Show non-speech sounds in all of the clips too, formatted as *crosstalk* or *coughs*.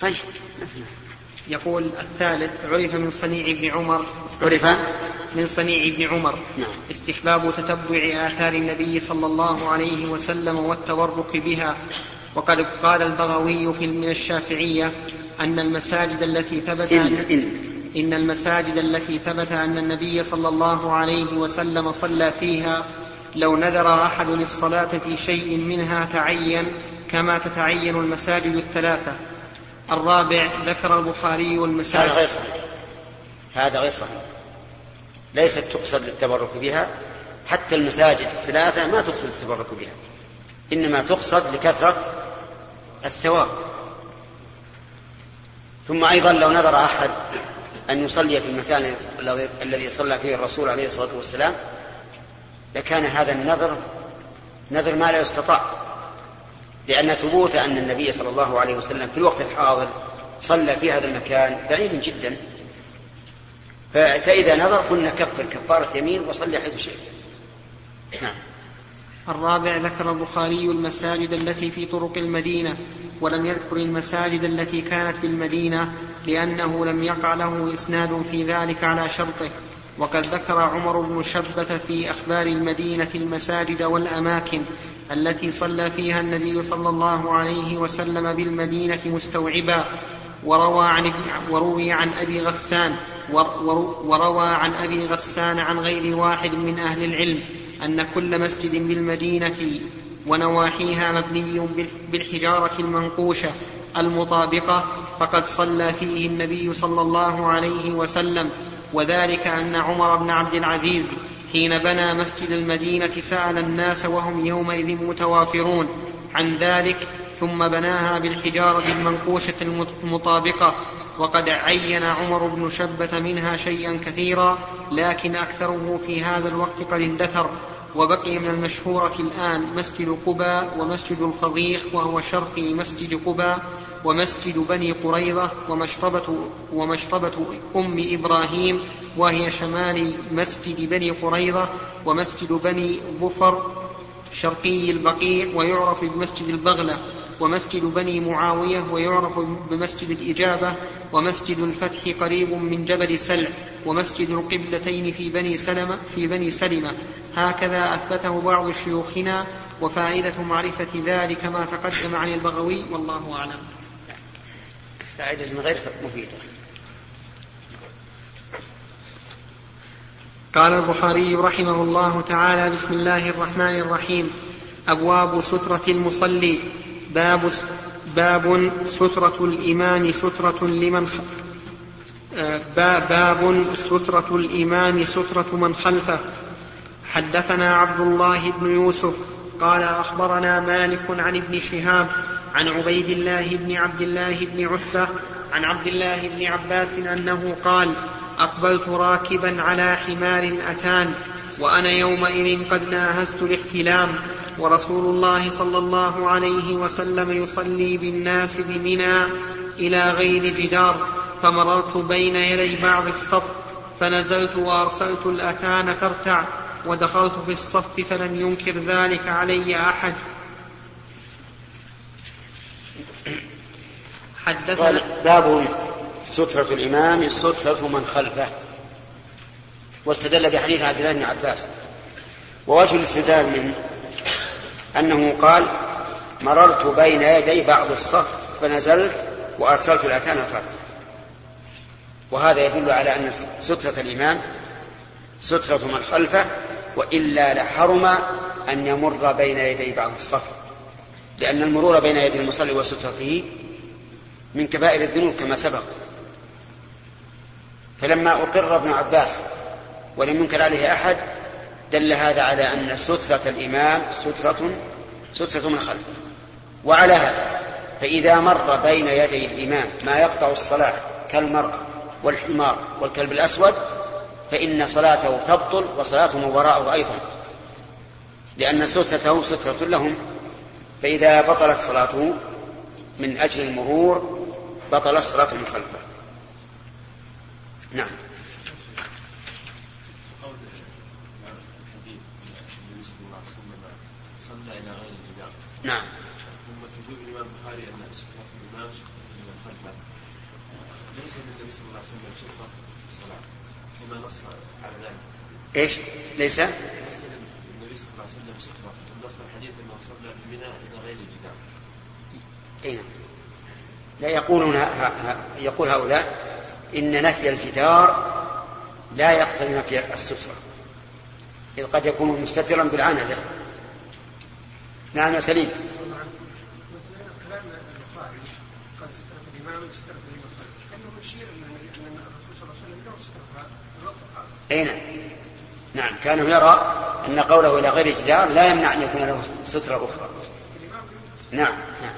طيب. يقول الثالث عرف من صنيع ابن عمر. عرف؟ من صنيع ابن عمر. نعم. استحباب تتبع آثار النبي صلى الله عليه وسلم والتبرك بها. وقد قال البغوي في من الشافعية أن المساجد التي ثبت إن, إن, إن. المساجد التي ثبت أن النبي صلى الله عليه وسلم صلى فيها لو نذر أحد الصلاة في شيء منها تعين كما تتعين المساجد الثلاثة. الرابع ذكر البخاري المساجد هذا غير صحيح. هذا غير صحيح. ليست تقصد للتبرك بها. حتى المساجد الثلاثة ما تقصد التبرك بها. إنما تقصد لكثرة الثواب. ثم أيضا لو نذر أحد أن يصلي في المكان الذي صلى فيه الرسول عليه الصلاة والسلام لكان هذا النذر نذر ما لا يستطاع. لأن ثبوت أن النبي صلى الله عليه وسلم في الوقت الحاضر صلى في هذا المكان بعيد جدا. فإذا نظر قلنا كفر كفارة يمين وصلي حيث شئت. نعم. الرابع ذكر البخاري المساجد التي في طرق المدينة ولم يذكر المساجد التي كانت بالمدينة لأنه لم يقع له إسناد في ذلك على شرطه. وقد ذكر عمر بن شبة في أخبار المدينة المساجد والأماكن التي صلى فيها النبي صلى الله عليه وسلم بالمدينة مستوعبا وروى عن وروي عن أبي غسان وروى عن أبي غسان عن غير واحد من أهل العلم أن كل مسجد بالمدينة ونواحيها مبني بالحجارة المنقوشة المطابقة فقد صلى فيه النبي صلى الله عليه وسلم وذلك أن عمر بن عبد العزيز حين بنى مسجد المدينة سأل الناس وهم يومئذ متوافرون عن ذلك ثم بناها بالحجارة المنقوشة المطابقة. وقد عين عمر بن شبة منها شيئا كثيرا لكن أكثره في هذا الوقت قد اندثر. وبقي من المشهورة الآن مسجد قباء ومسجد الفضيخ وهو شرقي مسجد قباء ومسجد بني قريظة ومشربة, ومشربة أم إبراهيم وهي شمال مسجد بني قريظة ومسجد بني ظفر شرقي البقيع ويعرف بمسجد البغلة. ومسجد بني معاوية ويعرف بمسجد الإجابة ومسجد الفتح قريب من جبل سلع ومسجد القبلتين في بني سلمة في بني سلمة. هكذا أثبته بعض شيوخنا وفائدة معرفة ذلك ما تقدم عن البغوي والله أعلم. فائدة غير مفيدة. قال البخاري رحمه الله تعالى بسم الله الرحمن الرحيم. أبواب سترة المصلي. باب باب سترة الإمام سترة لمن. آه، باب سترة الإمام سترة من خلفه حدثنا عبد الله بن يوسف قال أخبرنا مالك عن ابن شهاب عن عبيد الله بن عبد الله بن عتبة عن عبد الله بن عباس أنه قال أقبلت راكبا على حمار أتان وأنا يومئذ قد ناهزت الاحتلام ورسول الله صلى الله عليه وسلم يصلي بالناس بمنى إلى غير جدار فمررت بين يدي بعض الصف فنزلت وأرسلت الأتان ترتع ودخلت في الصف فلم ينكر ذلك علي أحد. حدثنا باب سترة الإمام سترة من خلفه. واستدل بحديث عبد الله بن عباس. ووجه الاستدلال منه أنه قال مررت بين يدي بعض الصف فنزلت وأرسلت الأتان فرقا وهذا يدل على أن سترة الإمام سترة من خلفه وإلا لحرم أن يمر بين يدي بعض الصف. لأن المرور بين يدي المصلي وسترته من كبائر الذنوب كما سبق. فلما أقر ابن عباس ولم ينكر عليه أحد دل هذا على أن سترة الإمام سترة سترة من خلفه. وعلى هذا فإذا مر بين يدي الإمام ما يقطع الصلاة كالمرأة والحمار والكلب الأسود فإن صلاته تبطل وصلاته وراءه أيضا. لأن سترته سترة لهم. فإذا بطلت صلاته من أجل المرور بطل الصلاة من خلفه. نعم. نعم ثم تقول الإمام البخاري أن سترة الإمام سترة من خلفه ليس للنبي صلى الله عليه وسلم شرطة في الصلاة كما نص على ذلك إيش؟ ليس؟ ليس للنبي صلى الله عليه وسلم شرطة نص الحديث أنه صلى بالبناء إلى غير الجدار. اي نعم. لا يقولون يقول هؤلاء إن نفي الجدار لا يقتضي نفي السترة إذ قد يكون مستترا بالعنزة نعم سليم. أي نعم. نعم كانوا يرى أن قوله إلى غير جدار لا يمنع أن يكون له سترة أخرى. نعم نعم.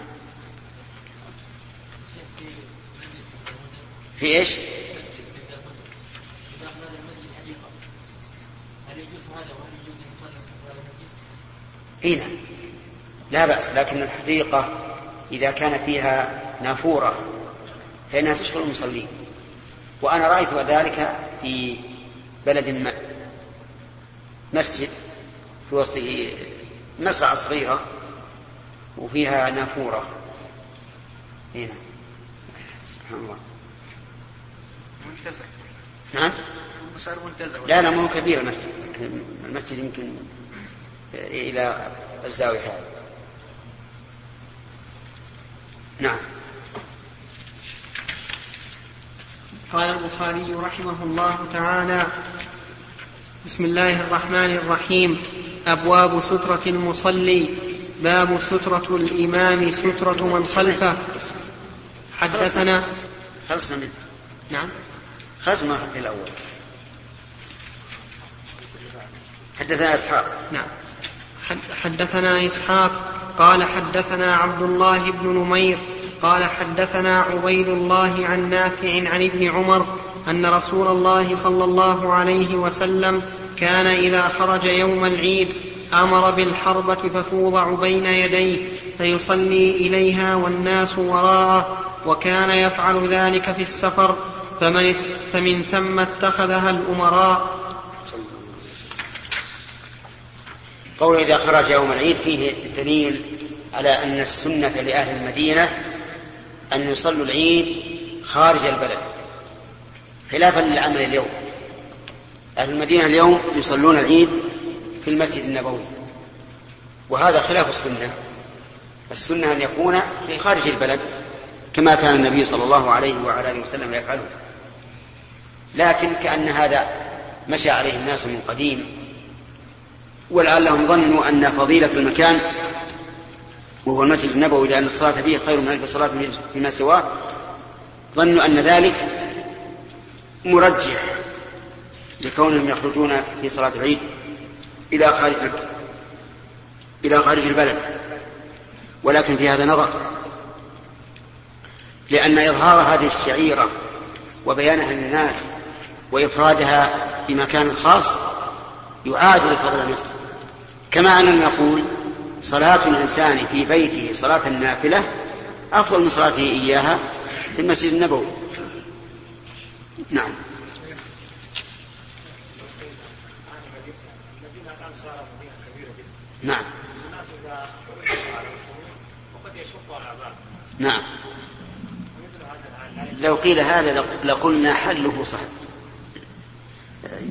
في إيش؟ إي نعم. لا بأس لكن الحديقة إذا كان فيها نافورة فإنها تشغل المصلين. وأنا رأيت ذلك في بلد ما مسجد في وسطه مسعى صغيرة وفيها نافورة. هنا سبحان الله. منتزه. نعم؟ منتزه. لا لا ما هو كبير المسجد المسجد يمكن إلى الزاوية هذه. نعم. قال البخاري رحمه الله تعالى بسم الله الرحمن الرحيم. أبواب سترة المصلي. باب سترة الإمام سترة من خلفه. حدثنا خلصنا منه. نعم. خلصنا من الأول. حدثنا إسحاق. نعم. حدثنا إسحاق. قال حدثنا عبد الله بن نمير قال حدثنا عبيد الله عن نافع عن ابن عمر أن رسول الله صلى الله عليه وسلم كان إذا خرج يوم العيد أمر بالحربة فتوضع بين يديه فيصلي إليها والناس وراءه وكان يفعل ذلك في السفر فمن, ثم اتخذها الأمراء قول إذا خرج يوم العيد فيه دليل على أن السنة لأهل المدينة أن يصلوا العيد خارج البلد خلافا للعمل اليوم. أهل المدينة اليوم يصلون العيد في المسجد النبوي وهذا خلاف السنة. السنة أن يكون في خارج البلد كما كان النبي صلى الله عليه وعلى آله وسلم يفعله. لكن كأن هذا مشى عليه الناس من قديم ولعلهم ظنوا أن فضيلة المكان وهو المسجد النبوي لأن الصلاة فيه خير من ألف صلاة فيما سواه ظنوا أن ذلك مرجح لكونهم يخرجون في صلاة العيد إلى خارج إلى خارج البلد. ولكن في هذا نظر لأن إظهار هذه الشعيرة وبيانها للناس وإفرادها بمكان خاص يعادل فضل المسجد. كما أننا نقول صلاة الإنسان في بيته صلاة النافلة أفضل من صلاته إياها في المسجد النبوي. نعم. نعم. نعم. لو قيل هذا لقلنا حله صحيح.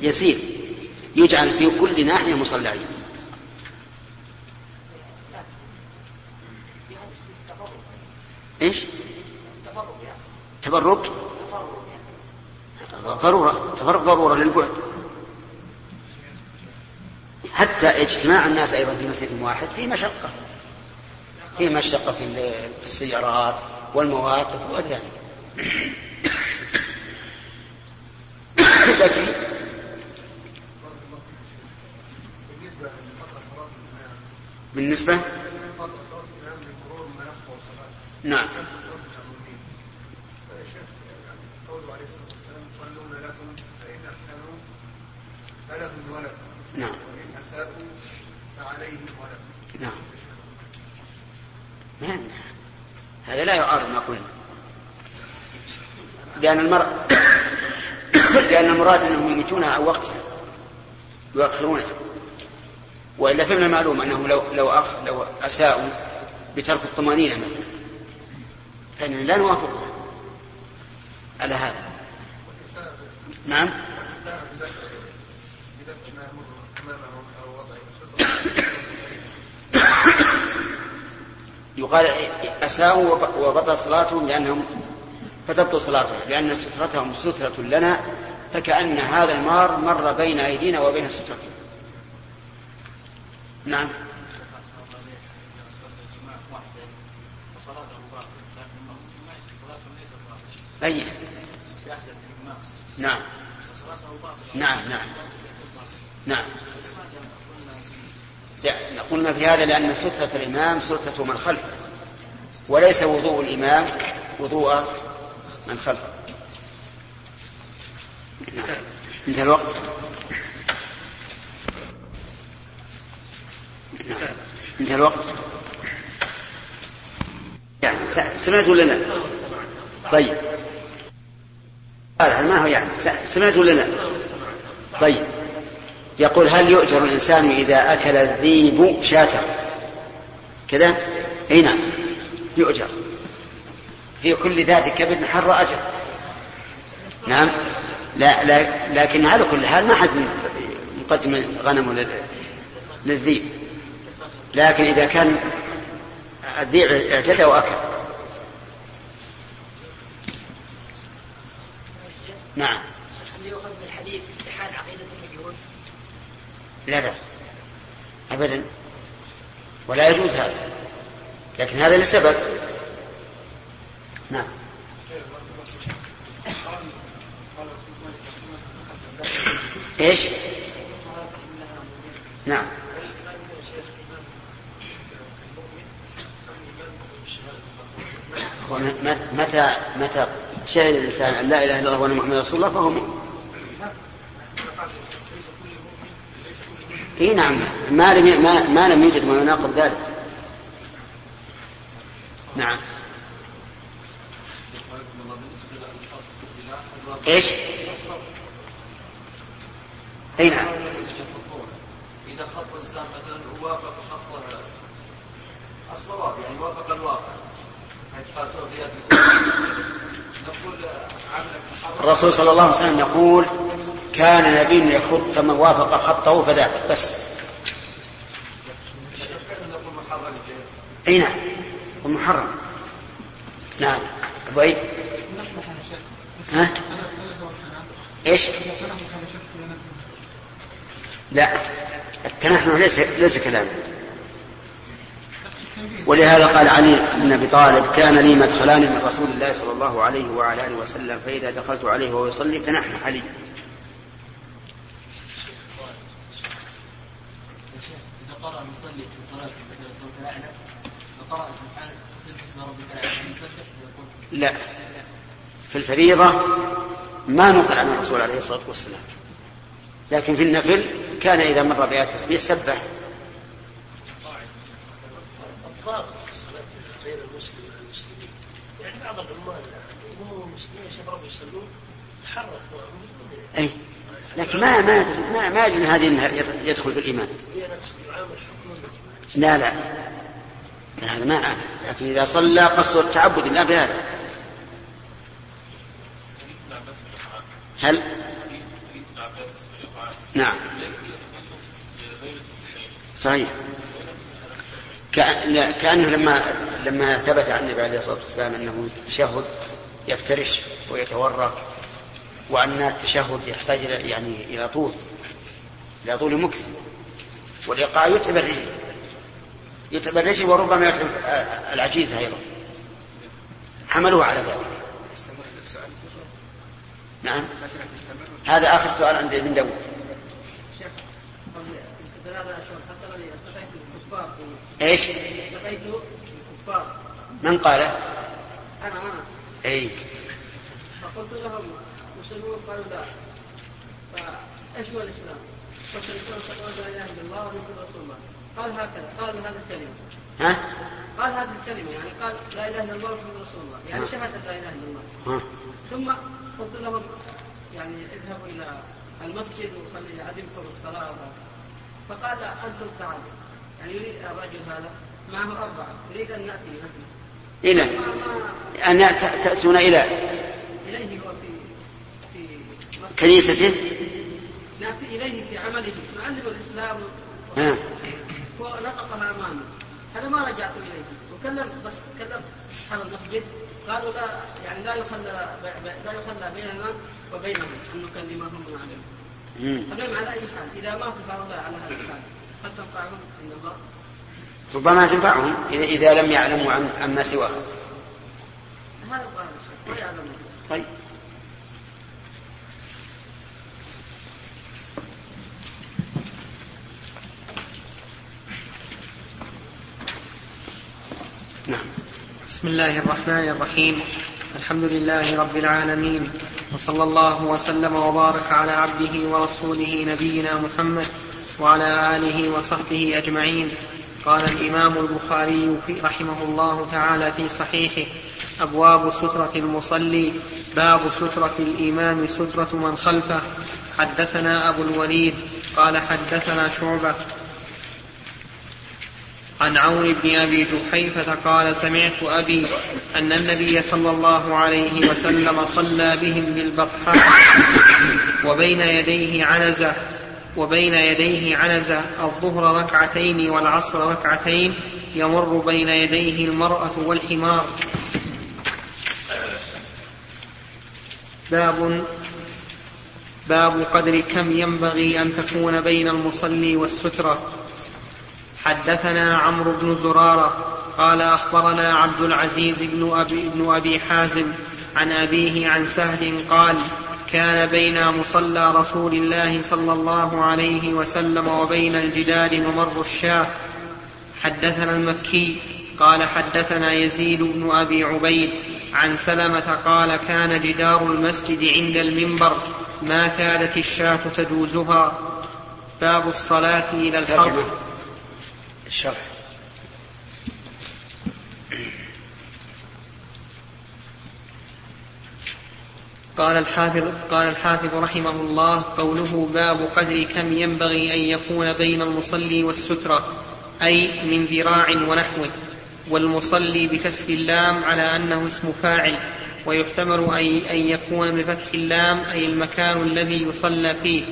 يسير. يجعل في كل ناحية مصلى. عيد إيش؟ تبرك. ضرورة. تفرق ضرورة للبعد. حتى اجتماع الناس أيضا في مسجد واحد في مشقة. في مشقة في السيارات والمواقف وذلك *coughs* تكفي بالنسبة؟ نعم. نعم. وإن أساءوا فعليهم ولكم نعم. ما هذا لا يعارض ما قلنا. لأن المرء *coughs* لأن المراد أنهم يميتونها عن وقتها يؤخرونها. وإلا فمن المعلوم أنهم لو لو أخ لو أساءوا بترك الطمأنينة مثلا فإننا لا نوافقها على هذا. نعم؟ يقال أساءوا وبطل صلاتهم لأنهم فتبطل صلاتهم لأن سترتهم سترة لنا فكأن هذا المار مر بين أيدينا وبين سترتهم. نعم. أي. نعم. نعم نعم. نعم. قلنا في هذا لأن سترة الإمام سترة من خلفه وليس وضوء الإمام وضوء من خلفه. نعم. انتهى الوقت. انتهى الوقت؟ يعني سمعت ولا لا؟ طيب. هذا ما هو يعني؟ سمعت ولا لا؟ طيب. يقول هل يؤجر الإنسان إذا أكل الذيب شاته كذا؟ أي نعم. يؤجر. في كل ذات كبد حر أجر. نعم. لا, لا لكن على كل حال ما حد يقدم غنمه للذيب. لكن إذا كان الذيب اعتدى وأكل. نعم. لا لا. أبدا. ولا يجوز هذا. لكن هذا لسبب نعم. إيش؟ نعم. متى متى شهد الإنسان أن لا إله إلا الله وأن محمد رسول الله فهو مؤمن؟ إي نعم. ما لم ما, ما لم يوجد ما يناقض ذلك. نعم. إيش؟ إي نعم. إذا خط الإنسان مثلا وافق خط الصواب يعني وافق الواقع. الرسول صلى الله عليه وسلم يقول كان نبي يخط فمن وافق خطه فذاك. بس. أي نعم. ومحرم. نعم. أبو ايد ها؟ إيش؟ لا. التنحنح ليس ليس كلام ولهذا قال علي بن أبي طالب كان لي مدخلان من رسول الله صلى الله عليه وعلى آله وسلم فإذا دخلت عليه وهو يصلي تنحنح علي. قرأ في صلاته مثلا صوت الأعلى اسم ربك الأعلى لا في الفريضة ما نقل عن الرسول عليه الصلاة والسلام لكن في النفل كان إذا مر بآيات التسبيح سبح الضابط في الصلاة بين المسلم والمسلمين يعني بعض العمال هم المسلمين شباب يصلون تحرك أي. لكن ما ما ما ما أدري هذه يدخل في الإيمان. لا لا. هذا ما لكن إذا صلى قصد التعبد لا بهذا هل؟ نعم. صحيح. كأنه لما لما ثبت عن النبي عليه الصلاة والسلام أنه التشهد يفترش ويتورك وأن التشهد يحتاج إلى يعني إلى طول إلى طول مكث. والإيقاع يتعب الرجل. يتعب الرجل وربما يتعب العجيز أيضا. حملوه على ذلك. نعم. هذا آخر سؤال عند ابن داود. إيش؟ من قال؟ أنا أنا. اي فقلت لهم مسلمون قالوا لا فايش هو الإسلام؟ قلت الإسلام تقول لا إله إلا الله ومحمد رسول الله. قال هكذا قال هذه الكلمة. ها؟ قال هذه الكلمة يعني قال لا إله إلا الله ومحمد رسول الله. يعني شهادة لا إله إلا الله. ها؟ ثم قلت لهم يعني اذهبوا إلى المسجد وصلي عدمتم الصلاة. فقال أنتم تعالوا. يعني يريد الرجل هذا معه أربعة. يريد أن نأتي إلى. أن تأتون إلى. إليه كنيسته نأتي إليه في عمله معلم الإسلام. آه. ونطقها أمامي أنا ما رجعت إليه. وكلم بس كلم أصحاب المسجد. قالوا لا يعني لا يخلى لا يخلى بيننا وبينهم أن نكلمهم ونعلمهم المهم على أي حال. إذا ماتوا هؤلاء على هذا الحال قد تنفعهم؟ عند الله. ربما تنفعهم إذا إذا لم يعلموا عن عما سواه. هذا الظاهر. طيب. نعم. بسم الله الرحمن الرحيم. الحمد لله رب العالمين. وصلى الله وسلم وبارك على عبده ورسوله نبينا محمد وعلى آله وصحبه أجمعين. قال الإمام البخاري في رحمه الله تعالى في صحيحه أبواب سترة المصلي باب سترة الإمام سترة من خلفه. حدثنا أبو الوليد قال حدثنا شعبة عن عون بن أبي جحيفة قال سمعت أبي أن النبي صلى الله عليه وسلم صلى بهم بالبطحاء وبين يديه عنزة وبين يديه عنزة الظهر ركعتين والعصر ركعتين يمر بين يديه المرأة والحمار. باب باب قدر كم ينبغي أن تكون بين المصلي والسترة. حدثنا عمرو بن زرارة قال أخبرنا عبد العزيز بن أبي, بن أبي حازم عن أبيه عن سهل قال كان بين مصلى رسول الله صلى الله عليه وسلم وبين الجدار ممر الشاه. حدثنا المكي قال حدثنا يزيد بن أبي عبيد عن سلمة قال كان جدار المسجد عند المنبر ما كادت الشاة تجوزها. باب الصلاة إلى الحرب الشرح. قال الحافظ قال الحافظ رحمه الله قوله باب قدر كم ينبغي أن يكون بين المصلي والسترة أي من ذراع ونحوه والمصلي بكسر اللام على أنه اسم فاعل ويحتمل أن يكون بفتح اللام أي المكان الذي يصلى فيه.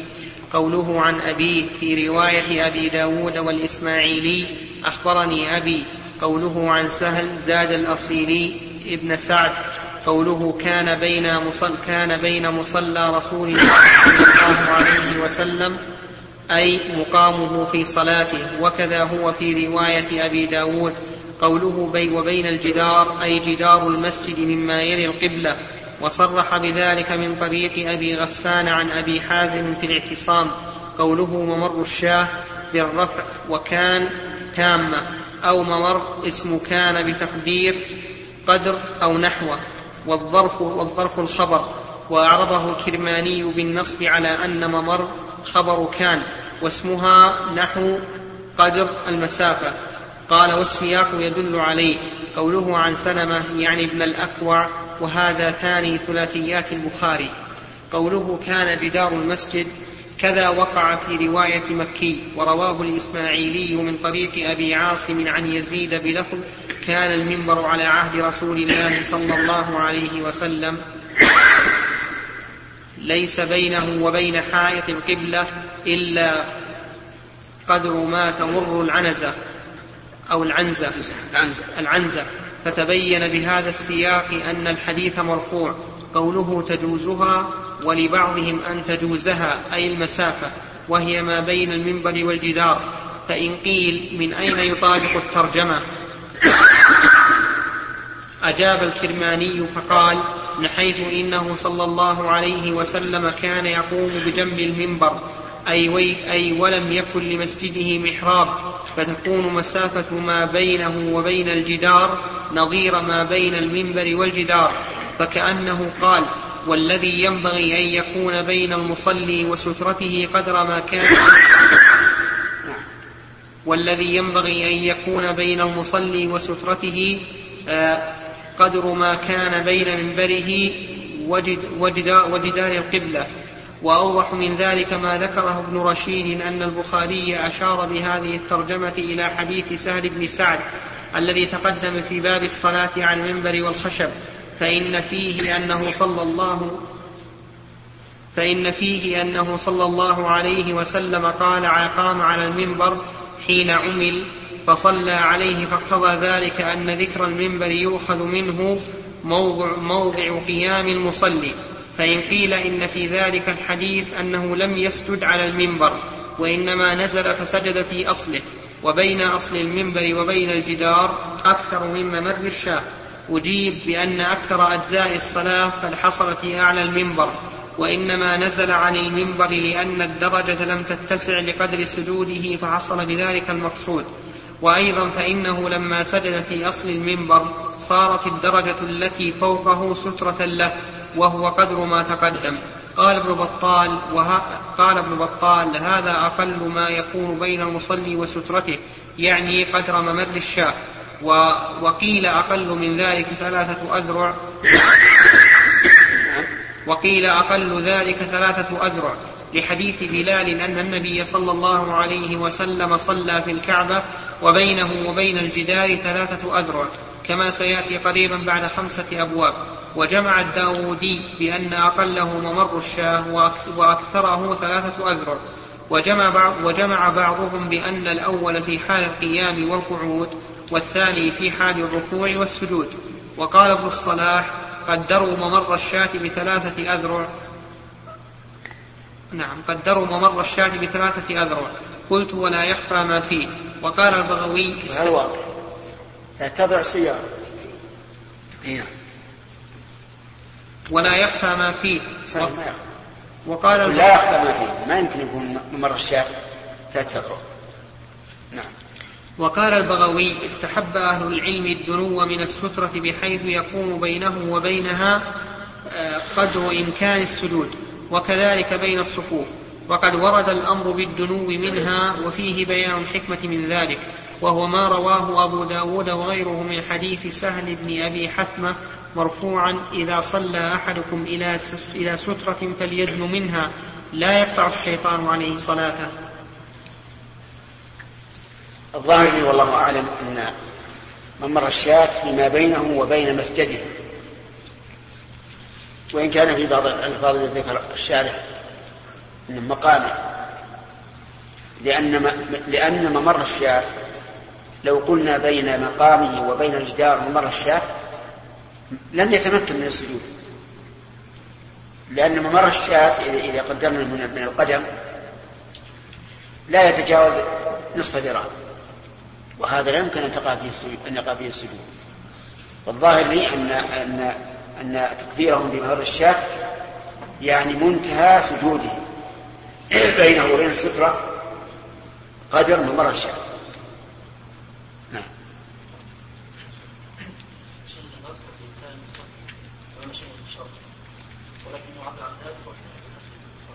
قوله عن أبيه في رواية أبي داود والإسماعيلي أخبرني أبي قوله عن سهل زاد الأصيلي ابن سعد قوله كان بين مصل كان بين مصلى رسول الله صلى الله عليه وسلم أي مقامه في صلاته وكذا هو في رواية أبي داود قوله بي وبين الجدار أي جدار المسجد مما يلي القبلة. وصرح بذلك من طريق أبي غسان عن أبي حازم في الاعتصام. قوله ممر الشاه بالرفع وكان تامة أو ممر اسم كان بتقدير قدر أو نحوه. والظرف والظرف الخبر. وأعربه الكرماني بالنصب على أن ممر خبر كان. واسمها نحو قدر المسافة. قال والسياق يدل عليه. قوله عن سلمة يعني ابن الأكوع وهذا ثاني ثلاثيات البخاري. قوله كان جدار المسجد كذا وقع في رواية مكي ورواه الإسماعيلي من طريق أبي عاصم عن يزيد بلفظ كان المنبر على عهد رسول الله صلى الله عليه وسلم. ليس بينه وبين حائط القبلة إلا قدر ما تمر العنزة. أو العنزة. العنزة. فتبين بهذا السياق أن الحديث مرفوع. قوله تجوزها ولبعضهم أن تجوزها أي المسافة وهي ما بين المنبر والجدار. فإن قيل من أين يطابق الترجمة؟ أجاب الكرماني فقال نحيث إنه صلى الله عليه وسلم كان يقوم بجنب المنبر. أي, وي أي ولم يكن لمسجده محراب فتكون مسافة ما بينه وبين الجدار نظير ما بين المنبر والجدار. فكأنه قال والذي ينبغي أن يكون بين المصلي وسترته قدر ما كان. والذي ينبغي أن يكون بين المصلي وسترته آه، قدر ما كان بين منبره وجد وجدار القبلة. وأوضح من ذلك ما ذكره ابن رشيد أن البخاري أشار بهذه الترجمة إلى حديث سهل بن سعد الذي تقدم في باب الصلاة على المنبر والخشب فإن فيه أنه صلى الله فإن فيه أنه صلى الله عليه وسلم قال قام على المنبر حين عمل فصلى عليه فاقتضى ذلك أن ذكر المنبر يؤخذ منه موضع, موضع قيام المصلي. فإن قيل إن في ذلك الحديث أنه لم يسجد على المنبر وإنما نزل فسجد في أصله وبين أصل المنبر وبين الجدار أكثر من ممر الشاه. أجيب بأن أكثر أجزاء الصلاة قد حصلت في أعلى المنبر وإنما نزل عن المنبر لأن الدرجة لم تتسع لقدر سجوده فحصل بذلك المقصود. وأيضا فإنه لما سجد في أصل المنبر صارت الدرجة التي فوقه سترة له وهو قدر ما تقدم. قال ابن بطال وها قال ابن بطال هذا أقل ما يكون بين المصلي وسترته يعني قدر ممر الشاة. وقيل أقل من ذلك ثلاثة أذرع. وقيل أقل ذلك ثلاثة أذرع. لحديث بلال أن النبي صلى الله عليه وسلم صلى في الكعبة وبينه وبين الجدار ثلاثة أذرع. كما سيأتي قريبا بعد خمسة أبواب. وجمع الداودي بأن أقله ممر الشاه وأكثره ثلاثة أذرع. وجمع, بعض وجمع بعضهم بأن الأول في حال القيام والقعود والثاني في حال الركوع والسجود. وقال ابن الصلاح قدروا ممر الشاة بثلاثة أذرع. نعم قدروا ممر الشاة بثلاثة أذرع. قلت ولا يخفى ما فيه. وقال البغوي هذا واضح تضع سيارة. نعم. ولا يخفى ما فيه. صحيح ما يخفى. وقال لا يخفى ما فيه. ما يمكن يكون ممر الشاة ثلاثة نعم. وقال البغوي استحب أهل العلم الدنو من السترة بحيث يقوم بينه وبينها آه، قدر إمكان السجود وكذلك بين الصفوف. وقد ورد الأمر بالدنو منها وفيه بيان الحكمة من ذلك. وهو ما رواه أبو داود وغيره من حديث سهل بن أبي حثمة مرفوعا إذا صلى أحدكم إلى سترة فليدن منها لا يقطع الشيطان عليه صلاته. الظاهر والله أعلم أن ممر الشاة فيما بينه وبين مسجده. وإن كان في بعض الألفاظ التي ذكر الشارح من مقامه. لأن لأن ممر الشاة لو قلنا بين مقامه وبين الجدار ممر الشاة لم يتمكن من السجود. لأن ممر الشاة إذا قدرنا من القدم لا يتجاوز نصف ذراع. وهذا لا يمكن أن تقع فيه السجود أن يقع فيه السجود. والظاهر لي أن أن أن تقديرهم بممر الشاة يعني منتهى سجوده. بينه وبين السترة قدر ممر الشاة نعم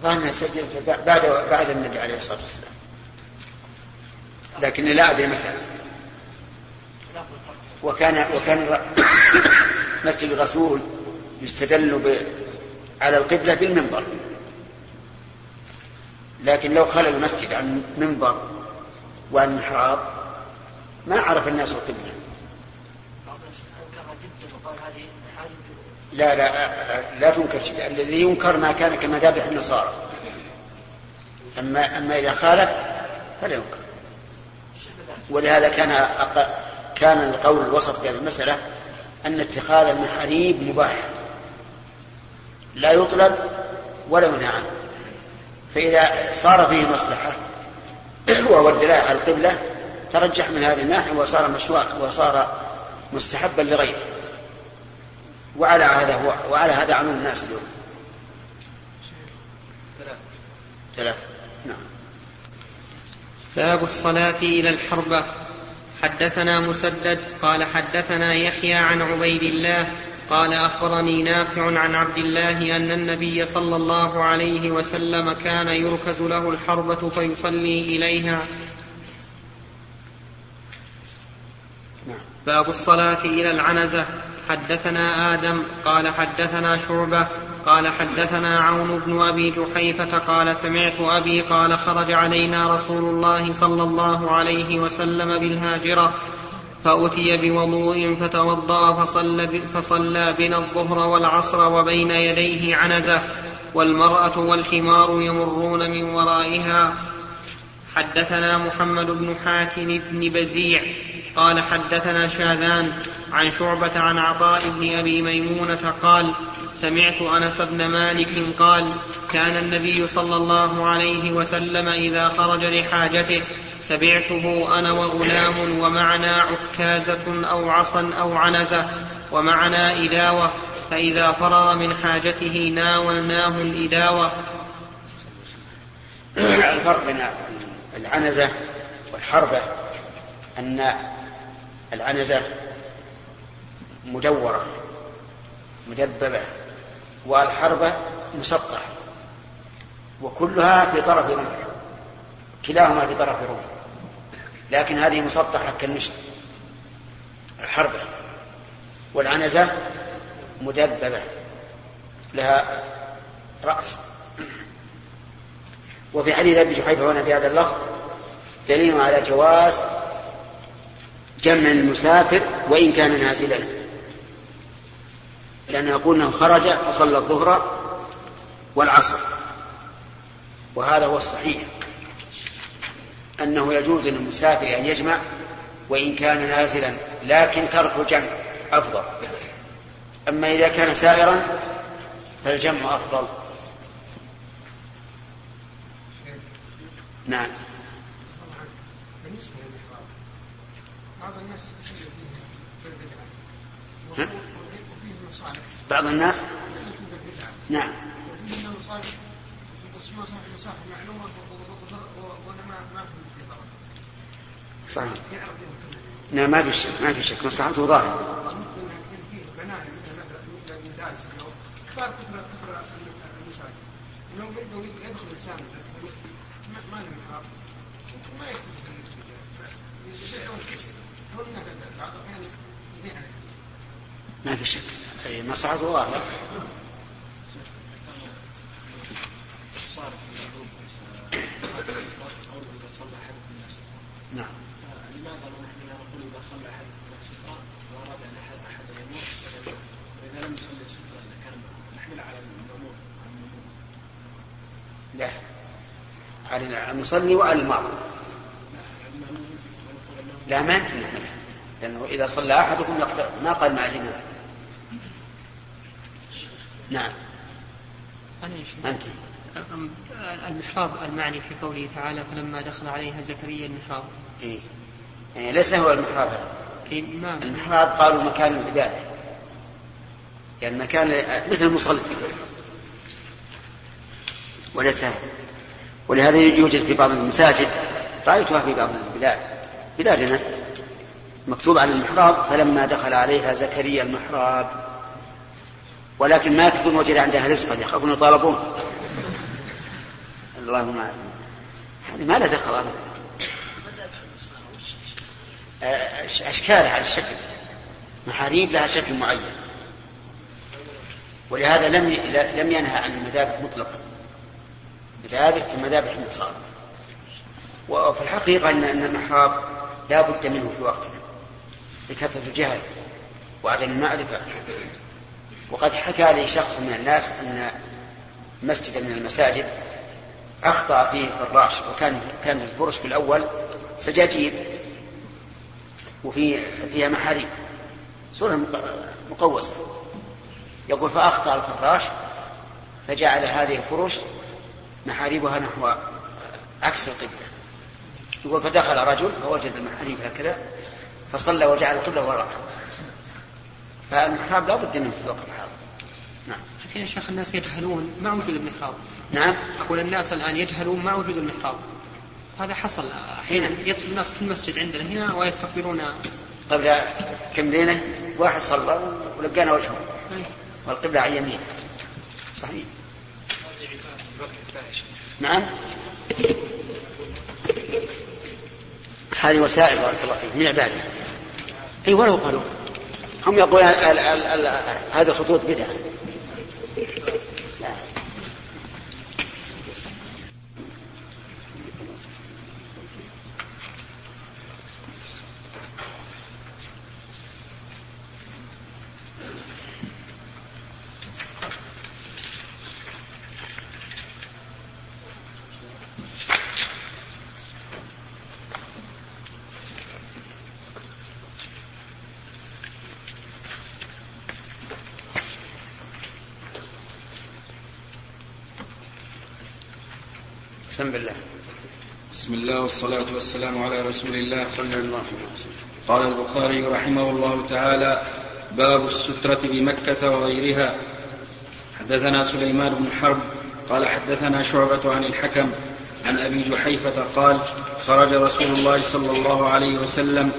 الظاهر سجل بعد بعد النبي عليه الصلاة والسلام. لكني لا أدري متى. وكان وكان *coughs* مسجد الرسول يستدل على القبلة بالمنبر. لكن لو خلى المسجد عن منبر وعن محراب ما عرف الناس القبلة. لا لا لا تنكر شيء الذي ينكر ما كان كمذابح النصارى. أما أما إذا خالف فلا ينكر. ولهذا كان كان القول الوسط في هذه المسألة أن اتخاذ المحاريب مباح. لا يطلب ولا ينهى عنه. فإذا صار فيه مصلحة *clears throat* وهو على القبلة ترجح من هذه الناحية وصار مشروع وصار مستحبا لغيره. وعلى هذا هو وعلى هذا عمل الناس اليوم. ثلاثة. نعم. باب الصلاة إلى الحربة. حدثنا مسدد قال حدثنا يحيى عن عبيد الله قال أخبرني نافع عن عبد الله أن النبي صلى الله عليه وسلم كان يركز له الحربة فيصلي إليها. باب الصلاة إلى العنزة. حدثنا آدم قال حدثنا شعبة قال حدثنا عون بن أبي جحيفة قال سمعت أبي قال خرج علينا رسول الله صلى الله عليه وسلم بالهاجرة فأتي بوضوء فتوضأ فصلى, فصلى بنا الظهر والعصر وبين يديه عنزة والمرأة والحمار يمرون من ورائها. حدثنا محمد بن حاتم بن بزيع قال حدثنا شاذان عن شعبة عن عطاء بن أبي ميمونة قال سمعت أنس بن مالك قال كان النبي صلى الله عليه وسلم إذا خرج لحاجته تبعته أنا وغلام ومعنا عكازة أو عصا أو عنزة ومعنا إداوة فإذا فرغ من حاجته ناولناه الإداوة. *clears throat* الفرق بين العنزة والحربة أن العنزة مدورة مدببة والحربة مسطحة وكلها في طرف رمح كلاهما في طرف رمح لكن هذه مسطحة كالنشط الحربة. والعنزة مدببة لها رأس. وفي حديث أبي جحيفه هنا في هذا اللفظ دليل على جواز جمع المسافر وإن كان نازلا لأنه يقول إنه خرج فصلى الظهر والعصر. وهذا هو الصحيح. أنه يجوز للمسافر أن يجمع وإن كان نازلا لكن ترك الجمع أفضل. أما إذا كان سائرا فالجمع أفضل. نعم بالنسبة للمحراب بعض الناس يتسلل فيه في البدعة. وفيه مصالح. بعض الناس؟ نعم. وفيه مصالح معلومة ما في ضرر. صحيح. نعم ما في شك ما في شك. مصلحته ظاهرة. لو يدخل إنسان المسجد ما يكتب ما في شك. أي احد الناس نعم. لماذا نحن نقول اذا صلى احد سترة واراد ان احد احد يموت واذا لم يصلي سترة كان نحمل على الأمور لا. على المصلي وعلى المعروف لا ما يمكن نحملها لأنه إذا صلى أحدكم يقطع. ما قال مع الإمام. نعم. أنت. المحراب المعني في قوله تعالى فلما دخل عليها زكريا المحراب. إيه. يعني ليس هو المحراب. هذا أي ما المحراب قالوا مكان العبادة. يعني مكان مثل المصلي. وليس ولهذا يوجد في بعض المساجد. رأيتها في بعض البلاد. بلادنا مكتوب على المحراب فلما دخل عليها زكريا المحراب. ولكن ما يكتبون وجد عندها رزقا يخافون يطالبون. اللهم. هذه ما لها دخل أبدا أش- أشكالها على الشكل. محاريب لها شكل معين. ولهذا لم لم ينهى عن المذابح مطلقا. مذابح كمذابح النصارى. وفي الحقيقة أن أن المحراب لا بد منه في وقتنا لكثرة الجهل وعدم المعرفة. وقد حكى لي شخص من الناس أن مسجدا من المساجد أخطأ فيه الفراش وكان كان الفرش في الأول سجاجيد وفي فيها محاريب. صورة مق- مقوسة. يقول فأخطأ الفراش فجعل هذه الفرش محاريبها نحو عكس القبلة. يقول فدخل رجل فوجد المحاريب هكذا فصلى وجعل القبلة وراءه. فالمحراب لا بد منه في الوقت الحاضر. نعم. الحين يا شيخ الناس يجهلون مع وجود المحراب. نعم. أقول الناس الآن يجهلون مع وجود المحراب. هذا حصل أحيانا. يدخل الناس في المسجد عندنا هنا ويستقبلون. قبل كم ليلة واحد صلى ولقانا وجهه. والقبلة عن يمينه صحيح. نعم. هذه وسائل بارك الله فيك من عباده إي ولو قالوا. هم يقولون هذه الخطوط بدعة بسم الله بسم الله والصلاة والسلام على رسول الله صلى الله عليه وسلم. قال البخاري رحمه الله تعالى باب السترة بمكة وغيرها. حدثنا سليمان بن حرب قال حدثنا شعبة عن الحكم عن أبي جحيفة قال خرج رسول الله صلى الله عليه وسلم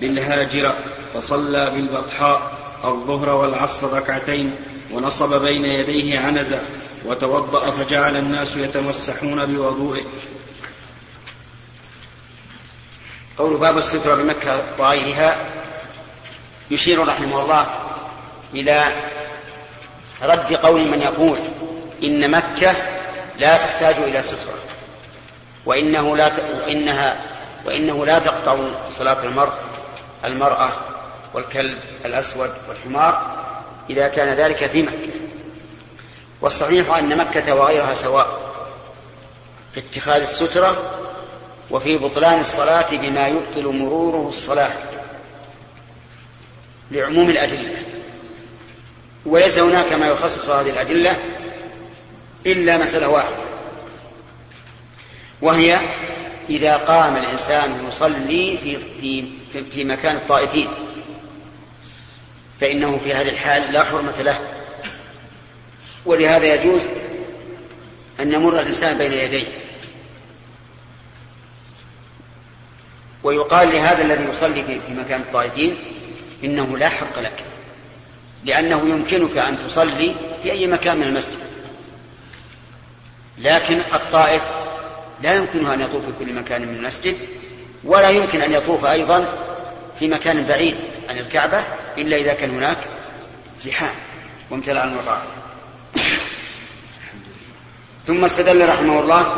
بالهاجرة فصلى بالبطحاء الظهر والعصر ركعتين ونصب بين يديه عنزة وتوضأ فجعل الناس يتمسحون بوضوئه. قول باب السترة بمكة وغيرها يشير رحمه الله إلى رد قول من يقول إن مكة لا تحتاج إلى سترة وإنه لا ت... وإنها وإنه لا تقطع صلاة المرء المرأة والكلب الأسود والحمار إذا كان ذلك في مكة. والصحيح أن مكة وغيرها سواء في اتخاذ السترة وفي بطلان الصلاة بما يبطل مروره الصلاة لعموم الأدلة. وليس هناك ما يخصص هذه الأدلة إلا مسألة واحدة وهي إذا قام الإنسان يصلي في في في مكان الطائفين فإنه في هذه الحال لا حرمة له. ولهذا يجوز أن يمر الإنسان بين يديه. ويقال لهذا الذي يصلي في مكان الطائفين إنه لا حق لك لأنه يمكنك أن تصلي في أي مكان من المسجد. لكن الطائف لا يمكنه أن يطوف في كل مكان من المسجد ولا يمكن أن يطوف أيضا في مكان بعيد عن الكعبة إلا إذا كان هناك زحام وامتلاء المطار ثم استدل رحمه الله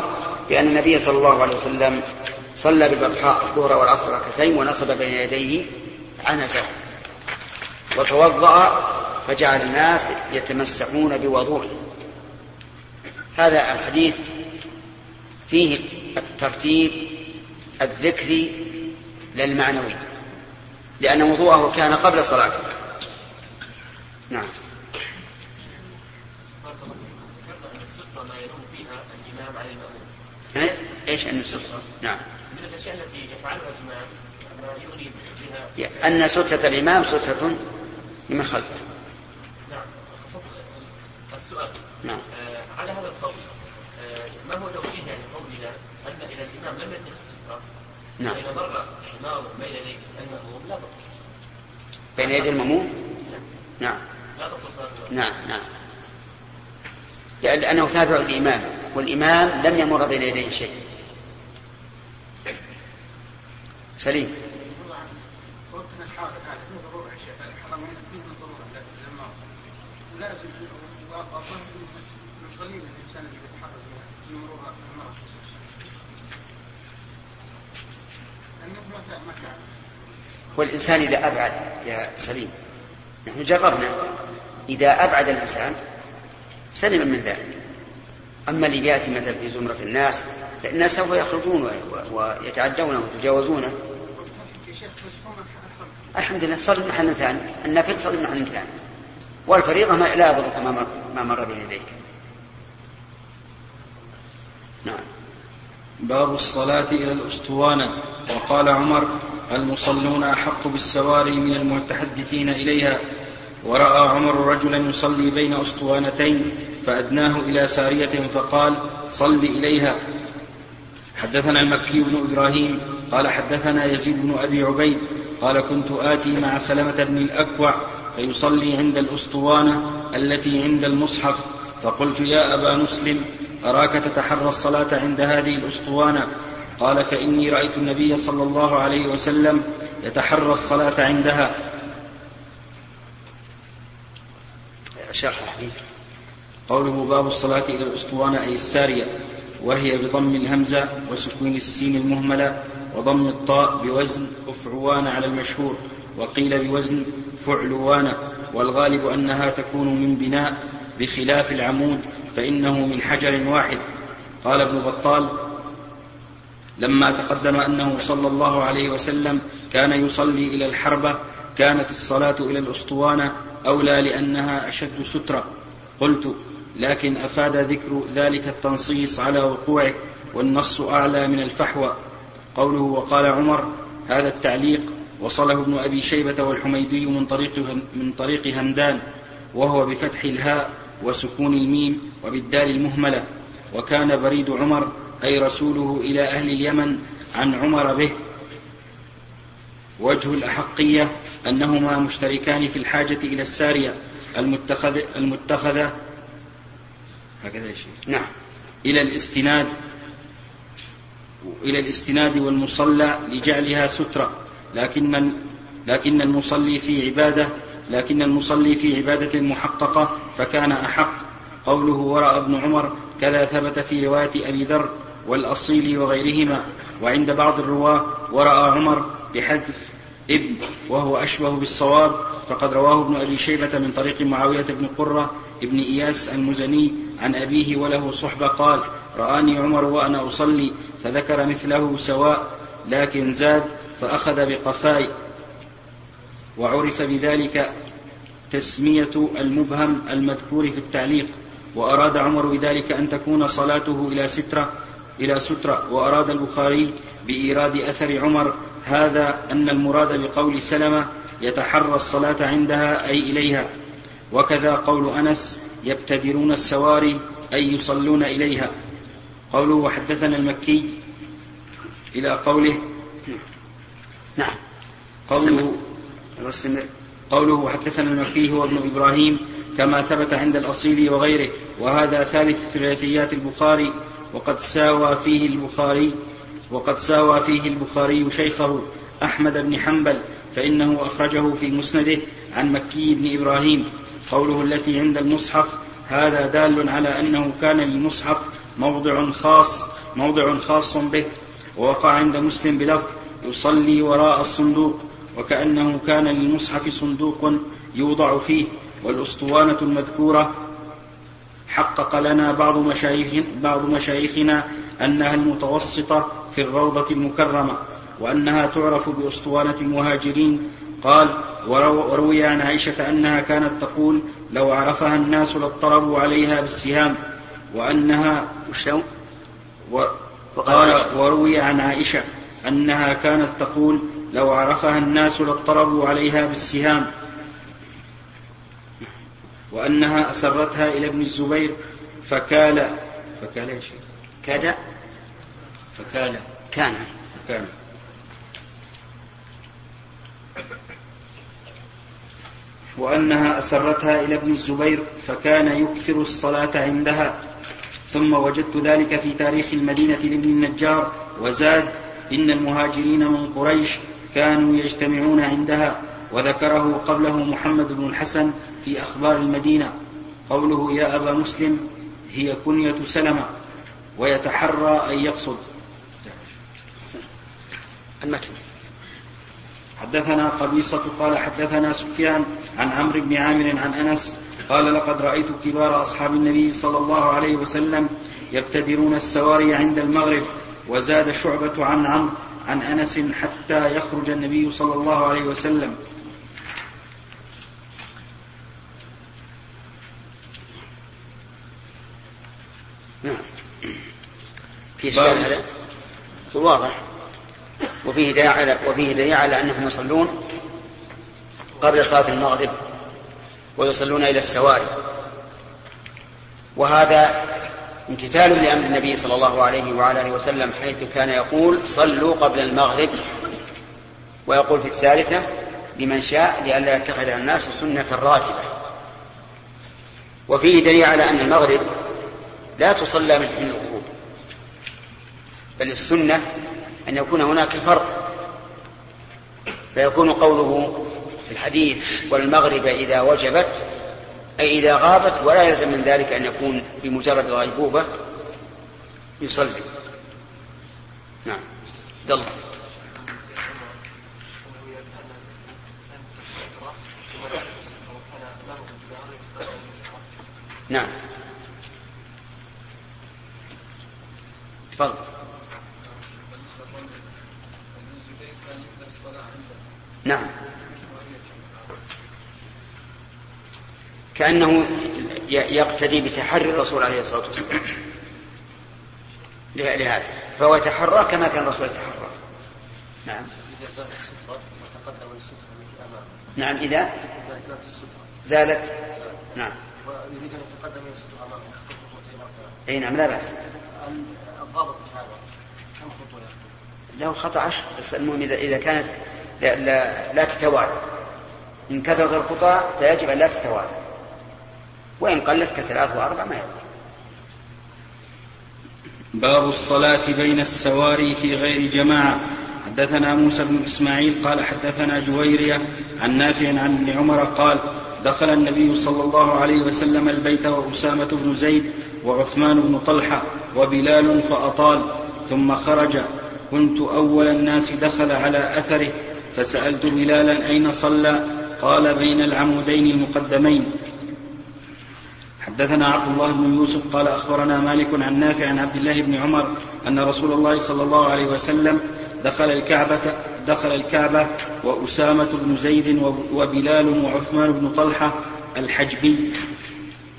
بأن النبي صلى الله عليه وسلم صلى بالبطحاء الظهر والعصر ركعتين ونصب بين يديه عنزة. وتوضأ فجعل الناس يتمسحون بوضوءه هذا الحديث فيه الترتيب الذكري للمعنوي لأن وضوءه كان قبل صلاته. نعم. إيش أن الستره؟ نعم. التي يفعلها الامام ما يغني بها أن ستره الإمام ستره لمن خلفه. نعم. السؤال. نعم. آه على هذا القول آه ما هو توجيه يعني قولنا أن اذا الإمام لم يتخذ ستره نعم. فاذا مر حمار بين يدي الماموم لا تبطل. بين يدي المأموم؟ نعم. لا تبطل نعم نعم. لأنه تابع الإمام والإمام لم يمر بين يديه شيء سليم. والإنسان إذا أبعد يا سليم نحن جربنا. إذا أبعد الإنسان سلم من ذلك. أما اللي يأتي مثلا في زمرة الناس فالناس سوف يخرجون ويتعدون ويتجاوزونه الحمد لله صل محل ثاني. النفل صل محل ثاني. والفريضة ما لا يضرك ما مر, ما مر بين يديك نعم. باب الصلاة إلى الأسطوانة. وقال عمر المصلون أحق بالسواري من المتحدثين إليها. ورأى عمر رجلا يصلي بين أسطوانتين فأدناه إلى سارية فقال صل إليها. حدثنا المكي بن إبراهيم قال حدثنا يزيد بن أبي عبيد قال كنت آتي مع سلمة بن الأكوع فيصلي عند الأسطوانة التي عند المصحف. فقلت يا أبا مسلم أراك تتحرى الصلاة عند هذه الأسطوانة؟ قال فإني رأيت النبي صلى الله عليه وسلم يتحرى الصلاة عندها. شرح حديث قوله باب الصلاة إلى الأسطوانة أي السارية وهي بضم الهمزة وسكون السين المهملة. وضم الطاء بوزن أفعوان على المشهور وقيل بوزن فعلوان والغالب أنها تكون من بناء بخلاف العمود فإنه من حجر واحد. قال ابن بطال لما تقدم أنه صلى الله عليه وسلم كان يصلي إلى الحربة كانت الصلاة إلى الأسطوانة أولى لأنها أشد سترة. قلت لكن أفاد ذكر ذلك التنصيص على وقوعه والنص أعلى من الفحوى. قوله وقال عمر هذا التعليق وصله ابن أبي شيبة والحميدي من طريق من طريق همدان وهو بفتح الهاء وسكون الميم وبالدال المهملة وكان بريد عمر أي رسوله إلى أهل اليمن عن عمر به. وجه الأحقية أنهما مشتركان في الحاجة إلى السارية المتخذ المتخذة هكذا يا شيخ. نعم. إلى الاستناد إلى الاستناد والمصلى لجعلها سترة. لكن لكن المصلي في عبادة لكن المصلي في عبادة محققة فكان أحق. قوله ورأى ابن عمر كذا ثبت في رواية أبي ذر والأصيل وغيرهما وعند بعض الرواة ورأى عمر بحذف ابن وهو أشبه بالصواب فقد رواه ابن أبي شيبة من طريق معاوية بن قرة ابن إياس المزني عن أبيه وله صحبة قال رآني عمر وأنا أصلي فذكر مثله سواء لكن زاد فأخذ بقفاي. وعرف بذلك تسمية المبهم المذكور في التعليق. وأراد عمر بذلك أن تكون صلاته إلى سترة إلى سترة. وأراد البخاري بإيراد أثر عمر هذا أن المراد بقول سلمة يتحرى الصلاة عندها أي إليها. وكذا قول أنس يبتدرون السواري أي يصلون إليها. قوله وحدثنا المكي إلى قوله. نعم. قوله قوله وحدثنا المكي هو ابن إبراهيم كما ثبت عند الأصيل وغيره وهذا ثالث ثلاثيات البخاري وقد ساوى فيه البخاري وقد ساوى فيه البخاري شيخه أحمد بن حنبل فإنه أخرجه في مسنده عن مكي بن إبراهيم. قوله التي عند المصحف هذا دال على أنه كان للمصحف موضع خاص موضع خاص به. ووقع عند مسلم بلفظ يصلي وراء الصندوق وكأنه كان للمصحف صندوق يوضع فيه. والأسطوانة المذكورة حقق لنا بعض مشايخ بعض مشايخنا أنها المتوسطة في الروضة المكرمة وأنها تعرف بأسطوانة المهاجرين. قال وروي عن عائشة أنها كانت تقول لو عرفها الناس لاضطربوا عليها بالسهام وأنها وقال وروي عن عائشة أنها كانت تقول لو عرفها الناس لاضطربوا عليها بالسهام وأنها أسرتها إلى ابن الزبير فكال فكال يا شيخ كاد؟ فكال. كان. فكان وأنها أسرتها إلى ابن الزبير فكان يكثر الصلاة عندها. ثم وجدت ذلك في تاريخ المدينة لابن النجار وزاد إن المهاجرين من قريش كانوا يجتمعون عندها وذكره قبله محمد بن الحسن في أخبار المدينة. قوله يا أبا مسلم هي كنية سلمة ويتحرى أن يقصد. المتن. حدثنا قبيصة قال حدثنا سفيان عن عمرو بن عامر عن أنس قال لقد رأيت كبار أصحاب النبي صلى الله عليه وسلم يبتدرون السواري عند المغرب وزاد شعبة عن عمرو عن أنس حتى يخرج النبي صلى الله عليه وسلم. نعم. في إشكال هذا؟ واضح. وفيه دليل على وفيه دليل على أنهم يصلون قبل صلاة المغرب ويصلون إلى السواري. وهذا امتثال لأمر النبي صلى الله عليه وعلى آله وسلم حيث كان يقول صلوا قبل المغرب ويقول في الثالثة لمن شاء لئلا يتخذ الناس سنة راتبة وفيه دليل على أن المغرب لا تصلى من حين الغروب بل السنة أن يكون هناك فرق فيكون قوله في الحديث والمغرب إذا وجبت أي إذا غابت ولا يلزم من ذلك أن يكون بمجرد الغيبوبة يصلي. نعم. دل نعم. تفضل. نعم. كأنه يقتدي بتحري الرسول عليه الصلاة والسلام. لهذا. فهو يتحرى كما كان الرسول يتحرى. نعم. نعم إذا زالت. نعم. ويريد أن يتقدم الستر أمامه أي نعم لا بأس. الضابط في هذا كم خطوة له خطأ عشر بس المهم إذا إذا كانت لا, لا, لا تتوالى إن كثرت الخطى فيجب أن لا تتوالى وإن قلت كثلاث وأربع ما يضر باب الصلاة بين السواري في غير جماعة. حدثنا موسى بن إسماعيل قال حدثنا جويرية عن نافع عن ابن عمر قال دخل النبي صلى الله عليه وسلم البيت وأسامة بن زيد وعثمان بن طلحة وبلال فأطال ثم خرج. كنت أول الناس دخل على أثره فسألت بلالا أين صلى؟ قال بين العمودين المقدمين. حدثنا عبد الله بن يوسف قال أخبرنا مالك عن نافع عن عبد الله بن عمر أن رسول الله صلى الله عليه وسلم دخل الكعبة دخل الكعبة وأسامة بن زيد وبلال وعثمان بن طلحة الحجبي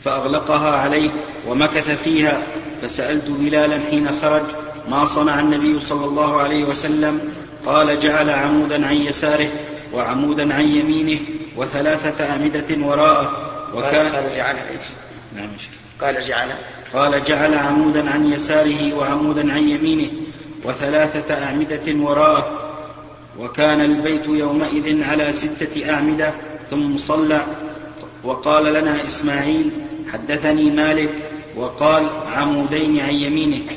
فأغلقها عليه ومكث فيها فسألت بلالا حين خرج ما صنع النبي صلى الله عليه وسلم قال جعل عمودا عن يساره وعمودا عن يمينه وثلاثة أعمدة وراءه وكان جعل؟ نعم. قال جعل. قال جعل عمودا عن يساره وعمودا عن يمينه وثلاثة أعمدة وراءه. وكان البيت يومئذ على ستة أعمدة ثم صلى. وقال لنا إسماعيل حدثني مالك. وقال عمودين عن يمينه.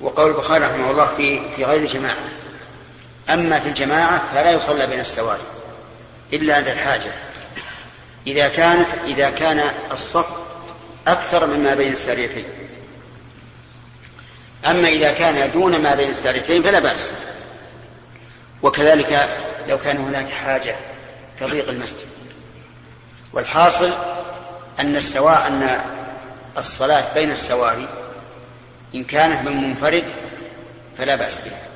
وقول البخاري رحمه الله في في غير جماعة. أما في الجماعة فلا يصلى بين السواري إلا عند الحاجة. إذا كانت إذا كان الصف أكثر مما بين الساريتين أما إذا كان دون ما بين الساريتين فلا بأس. وكذلك لو كان هناك حاجة كضيق المسجد. والحاصل أن السواء أن الصلاة بين السواري إن كانت من منفرد فلا بأس بها.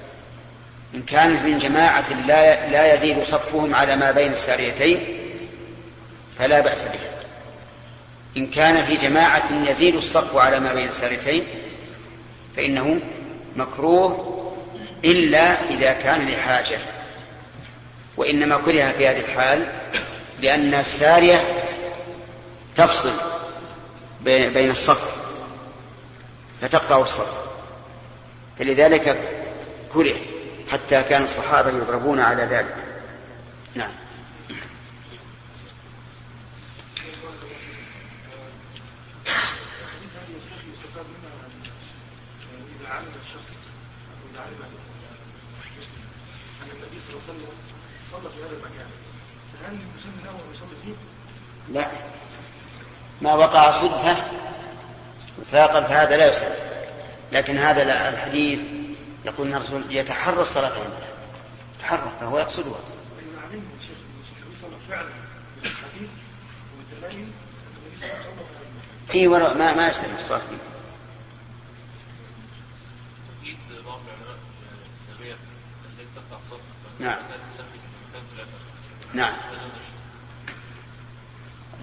إن كانت من جماعة لا لا يزيد صفهم على ما بين الساريتين فلا بأس بها. إن كان في جماعة يزيد الصف على ما بين الساريتين فإنه مكروه إلا إذا كان لحاجة. وإنما كره في هذه الحال لأن السارية تفصل بين الصف فتقطع الصف. فلذلك كره حتى كان الصحابة يضربون على ذلك. نعم. لا. ما وقع صدفة فقال فهذا لا يسلم لكن هذا الحديث يقول إن الرسول يتحرى الصلاة عنده يتحرى فهو يقصدها إي ولا ما ما يستلم الصلاة. فيه نعم. نعم.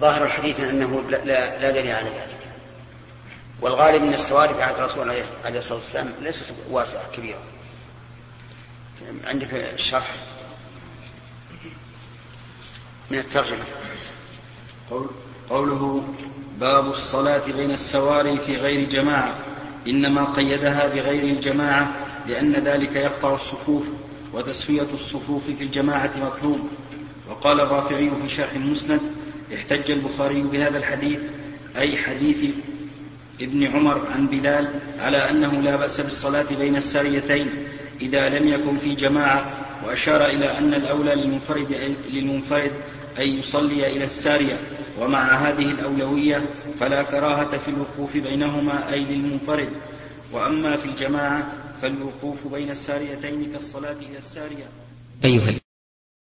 ظاهر الحديث أنه لا, لا دليل على ذلك والغالب ان السواري في عهد الرسول عليه الصلاة والسلام ليست واسعه كبيره عندك الشرح؟ من الترجمة. قوله باب الصلاة بين السواري في غير جماعة. إنما قيدها بغير الجماعة لأن ذلك يقطع الصفوف وتسوية الصفوف في الجماعة مطلوب. وقال الرافعي في شرح المسند احتج البخاري بهذا الحديث أي حديث ابن عمر عن بلال على أنه لا بأس بالصلاة بين الساريتين إذا لم يكن في جماعة وأشار إلى أن الأولى للمنفرد, للمنفرد أن يصلي إلى السارية ومع هذه الأولوية فلا كراهة في الوقوف بينهما أي للمنفرد. وأما في الجماعة فالوقوف بين الساريتين كالصلاة إلى السارية. أيها